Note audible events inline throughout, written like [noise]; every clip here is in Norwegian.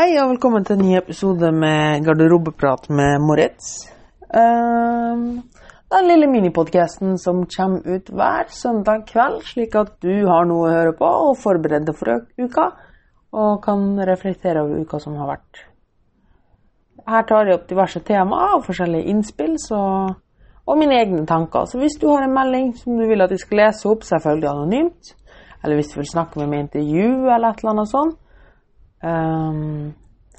Hei og velkommen til en ny episode med Garderobeprat med Moritz. Um, den lille minipodkasten som kommer ut hver søndag kveld, slik at du har noe å høre på og forberede for uka, og kan reflektere over uka som har vært. Her tar jeg opp diverse temaer og forskjellige innspill så, og mine egne tanker. Så hvis du har en melding som du vil at jeg skal lese opp, selvfølgelig anonymt, eller hvis du vil snakke med meg i intervju eller et eller annet sånt, Um,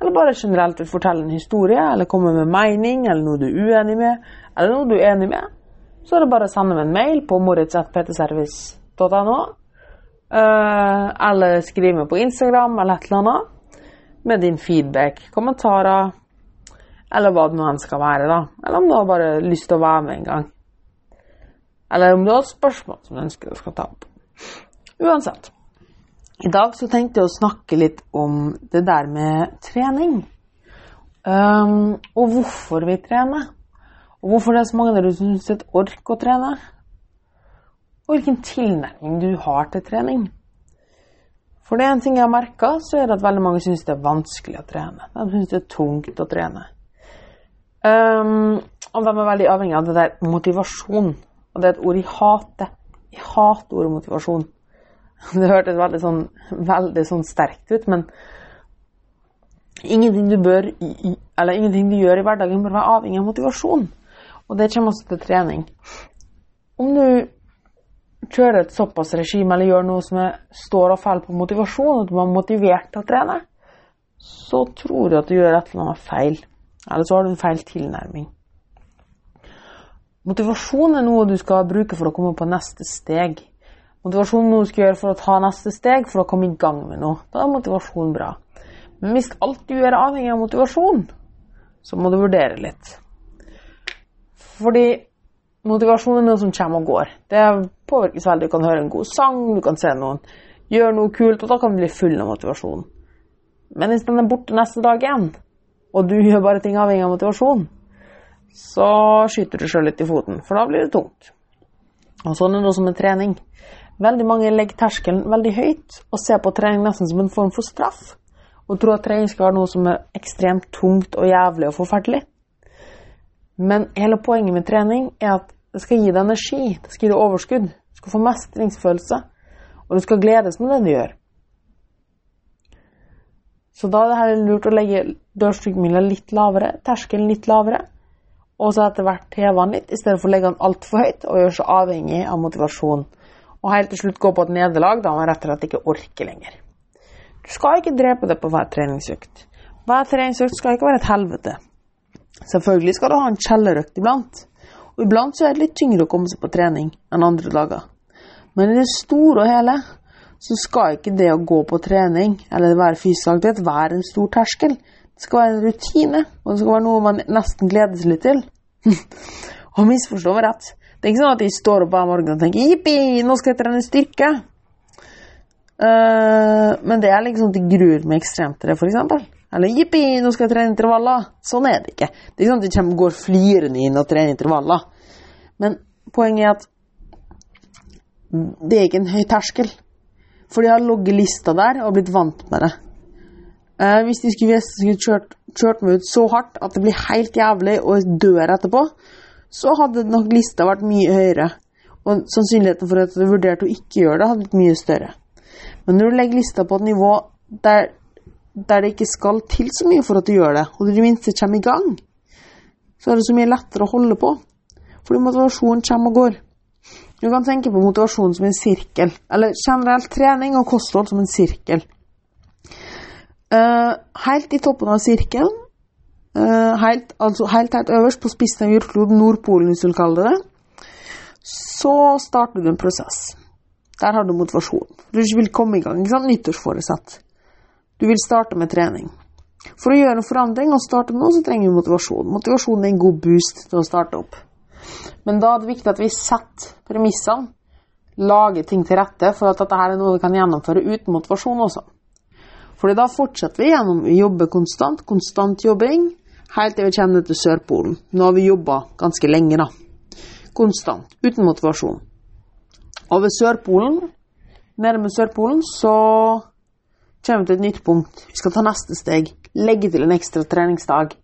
eller bare generelt fortelle en historie, eller komme med mening, eller noe du er uenig med, eller noe du er enig med, så er det bare å sende meg en mail på moritz.ptservice.no. Uh, eller skrive meg på Instagram eller et eller annet med din feedback, kommentarer, eller hva det nå enn skal være. da. Eller om du har bare lyst til å være med en gang. Eller om du har spørsmål som du ønsker du skal ta opp. Uansett. I dag så tenkte jeg å snakke litt om det der med trening. Um, og hvorfor vi trener. Og hvorfor det er så mange der dere som syns det er ork å trene. Og hvilken tilnærming du har til trening. For det er en ting jeg har merka, så er det at veldig mange syns det er vanskelig å trene. De syns det er tungt å trene. Um, og de er veldig avhengig av det der motivasjon. Og det er et ord jeg hater. Jeg hater ordet motivasjon. [laughs] Det hørtes veldig sånn, veldig sånn sterkt ut, men ingenting du, bør, ingenting du gjør i hverdagen, bør være avhengig av motivasjon. Og det kommer også til trening. Om du kjører et såpass regime eller gjør noe som står og faller på motivasjon, at du er motivert til å trene, så tror du at du gjør et eller annet feil. Eller så har du en feil tilnærming. Motivasjon er noe du skal bruke for å komme på neste steg. Motivasjon er noe du skal gjøre for å ta neste steg, for å komme i gang med noe. Da er motivasjon bra. Men hvis alt du gjør er avhengig av motivasjon, så må du vurdere litt. Fordi motivasjon er noe som kommer og går. Det påvirkes veldig. Du kan høre en god sang, du kan se noen gjøre noe kult, og da kan du bli full av motivasjon. Men hvis den er borte neste dag igjen, og du [laughs] gjør bare ting avhengig av motivasjon, så skyter du sjøl litt i foten, for da blir det tungt. Og sånn er det også med trening. Veldig mange legger terskelen veldig høyt og ser på trening nesten som en form for straff. Og tror at trening skal være noe som er ekstremt tungt og jævlig og forferdelig. Men hele poenget med trening er at det skal gi deg energi, det skal gi deg overskudd. Du skal få mestringsfølelse, og du skal gledes med det du gjør. Så da er det lurt å legge dørstokkmila litt lavere, terskelen litt lavere, og så etter hvert heve den litt, i stedet for å legge den altfor høyt og gjøre seg avhengig av motivasjon. Og helt til slutt gå på et nederlag da man rett og slett ikke orker lenger. Du skal ikke drepe det på hver treningsøkt. Hver treningsøkt skal ikke være et helvete. Selvfølgelig skal du ha en kjellerøkt iblant. Og iblant så er det litt tyngre å komme seg på trening enn andre dager. Men i det store og hele så skal ikke det å gå på trening eller være fysisk aktivitet være en stor terskel. Det skal være en rutine, og det skal være noe man nesten gleder seg litt til. [laughs] og misforstå meg rett. Det er ikke sånn at de står opp hver morgen og tenker 'jippi, nå skal jeg trene styrke'. Uh, men det er liksom at de gruer meg ekstremt til det, f.eks. Eller 'jippi, nå skal jeg trene intervaller'. Sånn er det ikke. Det er ikke sånn at de kommer, går flirende inn og trener intervaller. Men poenget er at det er ikke en høy terskel. For de har logget lista der og blitt vant med det. Uh, hvis de skulle, skulle kjørt, kjørt, meg ut så hardt at det blir helt jævlig og dør etterpå, så hadde nok lista vært mye høyere. Og sannsynligheten for at du vurderte å ikke gjøre det, hadde blitt mye større. Men når du legger lista på et nivå der, der det ikke skal til så mye for at du gjør det, og du i det minste kommer i gang, så er det så mye lettere å holde på. Fordi motivasjonen kommer og går. Du kan tenke på motivasjon som en sirkel, eller generelt trening og kosthold som en sirkel. Uh, helt i toppen av sirkelen, helt, altså helt, helt øverst på spissen av jordkloden, Nordpolen hvis du vil kalle det det, så starter du en prosess. Der har du motivasjon. Du vil komme i gang. ikke sant? Nyttårsforesett. Du vil starte med trening. For å gjøre en forandring og starte nå, så trenger vi motivasjon. Motivasjon er en god boost til å starte opp. Men da er det viktig at vi setter premissene, lager ting til rette for at dette er noe vi kan gjennomføre uten motivasjon også. Fordi da fortsetter vi gjennom å jobbe konstant, konstant jobbing, helt til vi kommer til Sørpolen. Nå har vi jobba ganske lenge, da. Konstant, uten motivasjon. Og ved Sørpolen, nede med Sørpolen, så kommer vi til et nytt punkt. Vi skal ta neste steg. Legge til en ekstra treningsdag.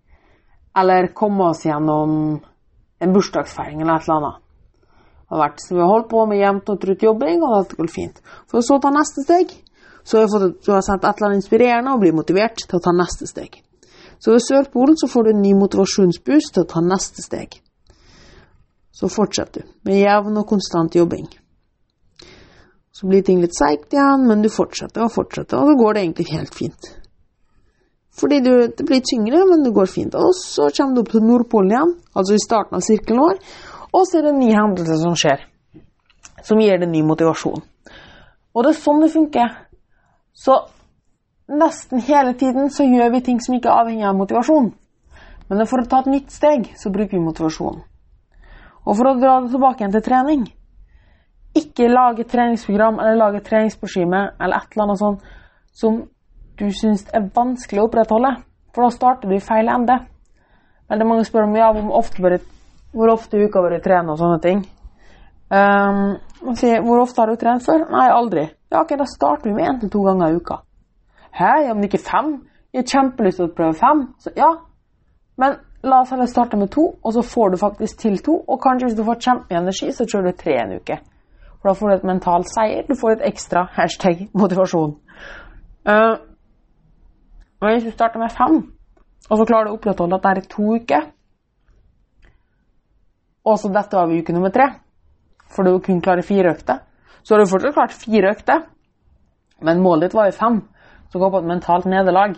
Eller komme oss gjennom en bursdagsfeiring eller et eller annet. Det har vært, så vi har holdt på med jevnt og trutt jobbing, og alt går fint. For så ta neste steg. Så har jeg fått, du har sett et eller annet inspirerende og blir motivert til å ta neste steg. Så ved Sørpolen så får du en ny motivasjonsboost til å ta neste steg. Så fortsetter du med jevn og konstant jobbing. Så blir ting litt seigt igjen, men du fortsetter og fortsetter, og så går det egentlig helt fint. Fordi du, det blir tyngre, men det går fint. Og så kommer du opp til Nordpolen igjen, altså i starten av sirkelen vår, og så er det en ny hendelse som skjer, som gir deg ny motivasjon. Og det er sånn det funker. Så nesten hele tiden så gjør vi ting som ikke er avhengig av motivasjon. Men for å ta et nytt steg, så bruker vi motivasjon. Og for å dra det tilbake igjen til trening Ikke lage et treningsprogram eller lage et treningsregime eller et eller annet sånt som du syns er vanskelig å opprettholde. For da starter du i feil ende. Veldig mange spør om ja, hvor ofte bør hvor ofte i uka bør jeg trene og sånne ting. Um, sier, hvor ofte har du trent før? Nei, aldri. Ja, ok, da starter vi med én til to ganger i uka. Hæ, ja, men ikke fem? Jeg har kjempelyst til å prøve fem. Så ja, men la oss heller starte med to, og så får du faktisk til to. Og kanskje hvis du får kjempemye energi, så kjører du tre en uke. For da får du et mental seier. Du får et ekstra hashtag motivasjon. Uh, men hvis du starter med fem, og så klarer du å opprettholde at det er i to uker og så dette var uke nummer tre, for du kun klarer fire økter. Så har du fortsatt klart fire økter, men målet ditt var jo fem, som går på et mentalt nederlag.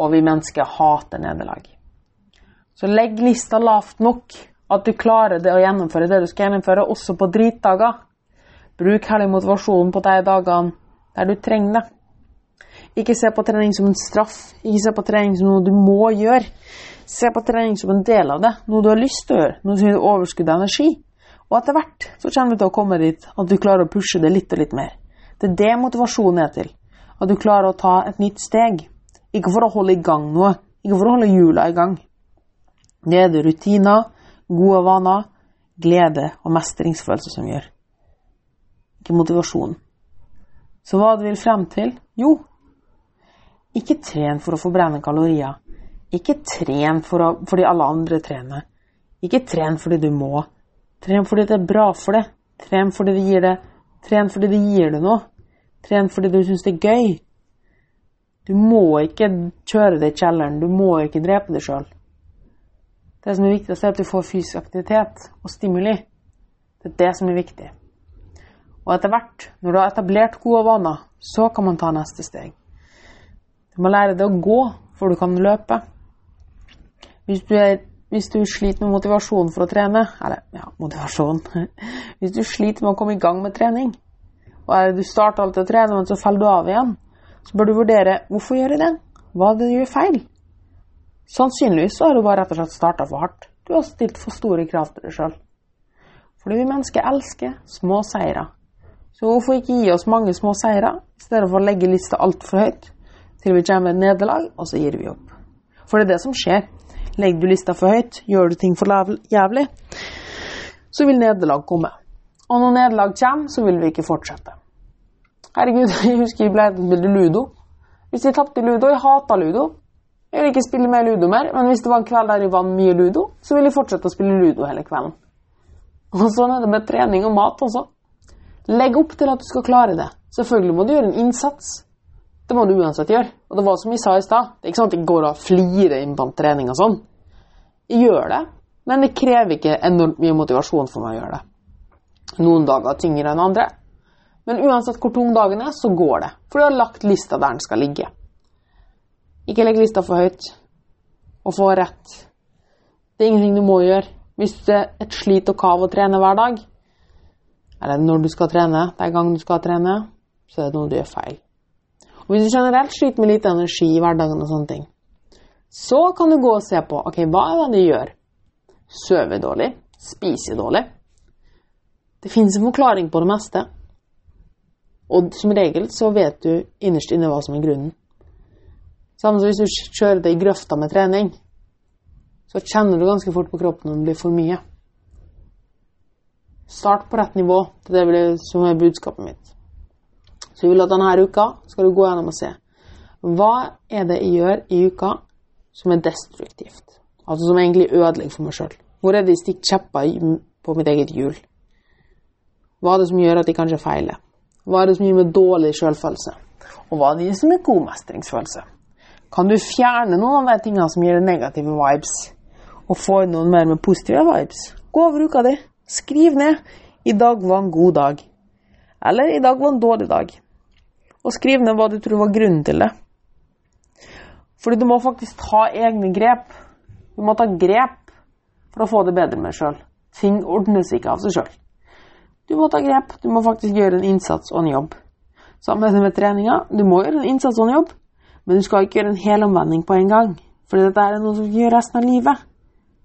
Og vi mennesker hater nederlag. Så legg lista lavt nok, at du klarer det å gjennomføre det du skal gjennomføre, også på dritdager. Bruk heller motivasjonen på de dagene der du trenger det. Ikke se på trening som en straff, ikke se på trening som noe du må gjøre. Se på trening som en del av det, noe du har lyst til å gjøre, noe som gir overskudd av energi. Og etter hvert så kommer du til å komme dit at du klarer å pushe det litt og litt mer. Det er det motivasjonen er til. At du klarer å ta et nytt steg. Ikke for å holde i gang noe, ikke for å holde hjula i gang. Det er det rutiner, gode vaner, glede og mestringsfølelse som gjør. Ikke motivasjon. Så hva du vil frem til? Jo, ikke tren for å forbrenne kalorier. Ikke tren for å, fordi alle andre trener. Ikke tren fordi du må. Tren fordi det er bra for deg. Tren fordi det gir deg Tren fordi det gir deg noe. Tren fordi du syns det er gøy. Du må ikke kjøre det i kjelleren. Du må ikke drepe deg sjøl. Det som er viktig, er at du får fysisk aktivitet og stimuli. Det er det som er viktig. Og etter hvert, når du har etablert gode vaner, så kan man ta neste steg. Du må lære deg å gå før du kan løpe. Hvis du, er, hvis du, sliter med motivasjon for å trene, eller ja, motivasjon [laughs] Hvis du sliter med å komme i gang med trening, og du starter alltid å trene, men så faller du av igjen, så bør du vurdere hvorfor gjør jeg det? Hva er det du gjør feil? Sannsynligvis så har du bare rett og slett starta for hardt. Du har stilt for store krav til deg sjøl. Fordi vi mennesker elsker små seire. Så hvorfor ikke gi oss mange små seire, i stedet for å legge lista altfor høyt til vi kommer med et nederlag, og så gir vi opp. For det er det som skjer. Legger du lista for høyt, gjør du ting for jævlig, så vil nederlag komme. Og når nederlag kommer, så vil vi ikke fortsette. Herregud, [laughs] jeg husker jeg ble spilte ludo. Hvis jeg tapte ludo Jeg hata ludo. Jeg vil ikke spille mer ludo mer, men hvis det var en kveld der jeg vant mye ludo, så vil jeg fortsette å spille ludo hele kvelden. Og sånn er det med trening og mat også. Legg opp til at du skal klare det. Selvfølgelig må du gjøre en innsats. Det må du uansett gjøre. Og det var som jeg sa i stad, det er ikke sånn at jeg går og flirer inn på trening og sånn. Jeg gjør det, men det krever ikke enormt mye motivasjon for meg å gjøre det. Noen dager tyngre enn andre. Men uansett hvor tung dagen er, så går det. For du har lagt lista der den skal ligge. Ikke legg lista for høyt, og få rett. Det er ingenting du må gjøre. Hvis det er et slit og kav å trene hver dag, eller når du skal trene, den gangen du skal trene, så er det noe du gjør feil. Og hvis du generelt sliter med lite energi i hverdagen, og sånne ting, så kan du gå og se på ok, hva er det du gjør. Sover dårlig? Spiser dårlig? Det finnes en forklaring på det meste. Og som regel så vet du innerst inne hva som er grunnen. Samme som hvis du kjører deg i grøfta med trening, så kjenner du ganske fort på kroppen om det blir for mye. Start på rett nivå. Det er det som er budskapet mitt. Så jeg vil at denne uka skal du gå gjennom og se hva er det jeg gjør i uka som er destruktivt. Altså som egentlig ødelegger for meg sjøl. Hvor er det jeg stikker kjepper på mitt eget hjul? Hva er det som gjør at jeg kanskje feiler? Hva er det som gir meg dårlig sjølfølelse? Og hva er det som gir god mestringsfølelse? Kan du fjerne noen av de tingene som gir deg negative vibes, og få noen mer med positive vibes? Gå over uka di. Skriv ned 'I dag var en god dag'. Eller 'I dag var en dårlig dag'. Og skriv ned hva du tror var grunnen til det. Fordi du må faktisk ta egne grep. Du må ta grep for å få det bedre med deg sjøl. Ting ordnes ikke av seg sjøl. Du må ta grep. Du må faktisk gjøre en innsats og en jobb. Sammen med treninga. Du må gjøre en innsats og en jobb, men du skal ikke gjøre en hel omvending på en gang. For dette er noe som du gjør resten av livet.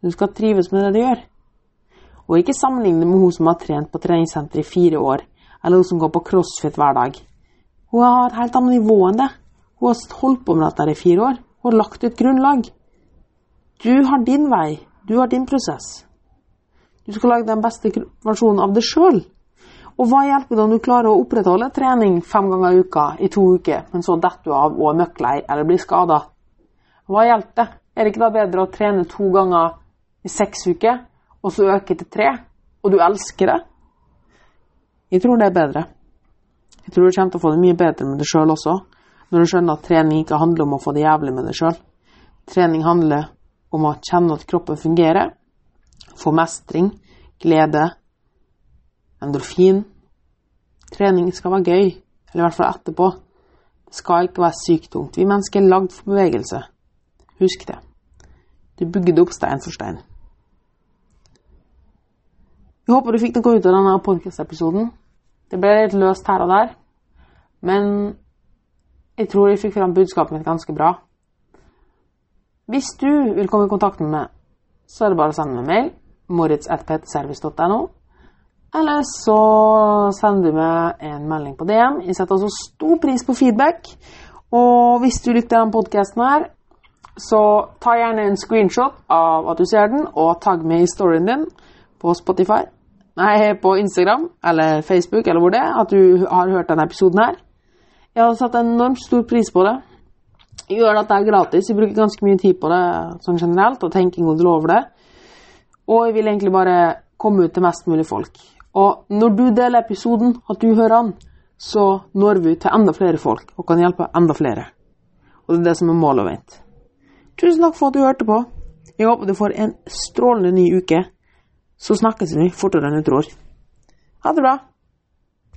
Du skal trives med det du gjør. Og ikke sammenligne med hun som har trent på treningssenter i fire år, eller hun som går på crossfit hver dag. Hun har et helt annet nivå enn det. Hun har holdt på med dette i fire år. Hun har lagt et grunnlag. Du har din vei. Du har din prosess. Du skal lage den beste versjonen av deg sjøl. Og hva hjelper det om du klarer å opprettholde trening fem ganger i uka i to uker, men så detter du av og er møkklei eller blir skada? Hva hjelper det? Er det ikke da bedre å trene to ganger i seks uker, og så øke til tre, og du elsker det? Jeg tror det er bedre. Jeg tror du kommer til å få det mye bedre med deg sjøl også, når du skjønner at trening ikke handler om å få det jævlig med deg sjøl. Trening handler om å kjenne at kroppen fungerer, få mestring, glede, endorfin. Trening skal være gøy, eller i hvert fall etterpå. Det skal ikke være sykt tungt. Vi mennesker er lagd for bevegelse. Husk det. Du bygger det opp stein for stein. Jeg håper du fikk noe ut av denne podcast-episoden. Det ble litt løst her og der, men jeg tror jeg fikk fram budskapet mitt ganske bra. Hvis du vil komme i kontakt med meg, så er det bare å sende meg mail moritz.ptservice.no eller så sender du meg en melding på DM. Jeg setter altså stor pris på feedback. Og hvis du likte denne podkasten her, så ta gjerne en screenshot av at du ser den, og tagg med i storyen din på Spotify. Nei, på Instagram eller Facebook eller hvor det er, at du har hørt denne episoden her. Jeg har satt enormt stor pris på det. Jeg gjør at det er gratis. Jeg bruker ganske mye tid på det sånn generelt, og tenker en god del over det. Og jeg vil egentlig bare komme ut til mest mulig folk. Og når du deler episoden, at du hører den, så når vi til enda flere folk og kan hjelpe enda flere. Og det er det som er målet mitt. Tusen takk for at du hørte på. Jeg håper du får en strålende ny uke. Så snakkes vi fortere enn du tror. Ha det bra.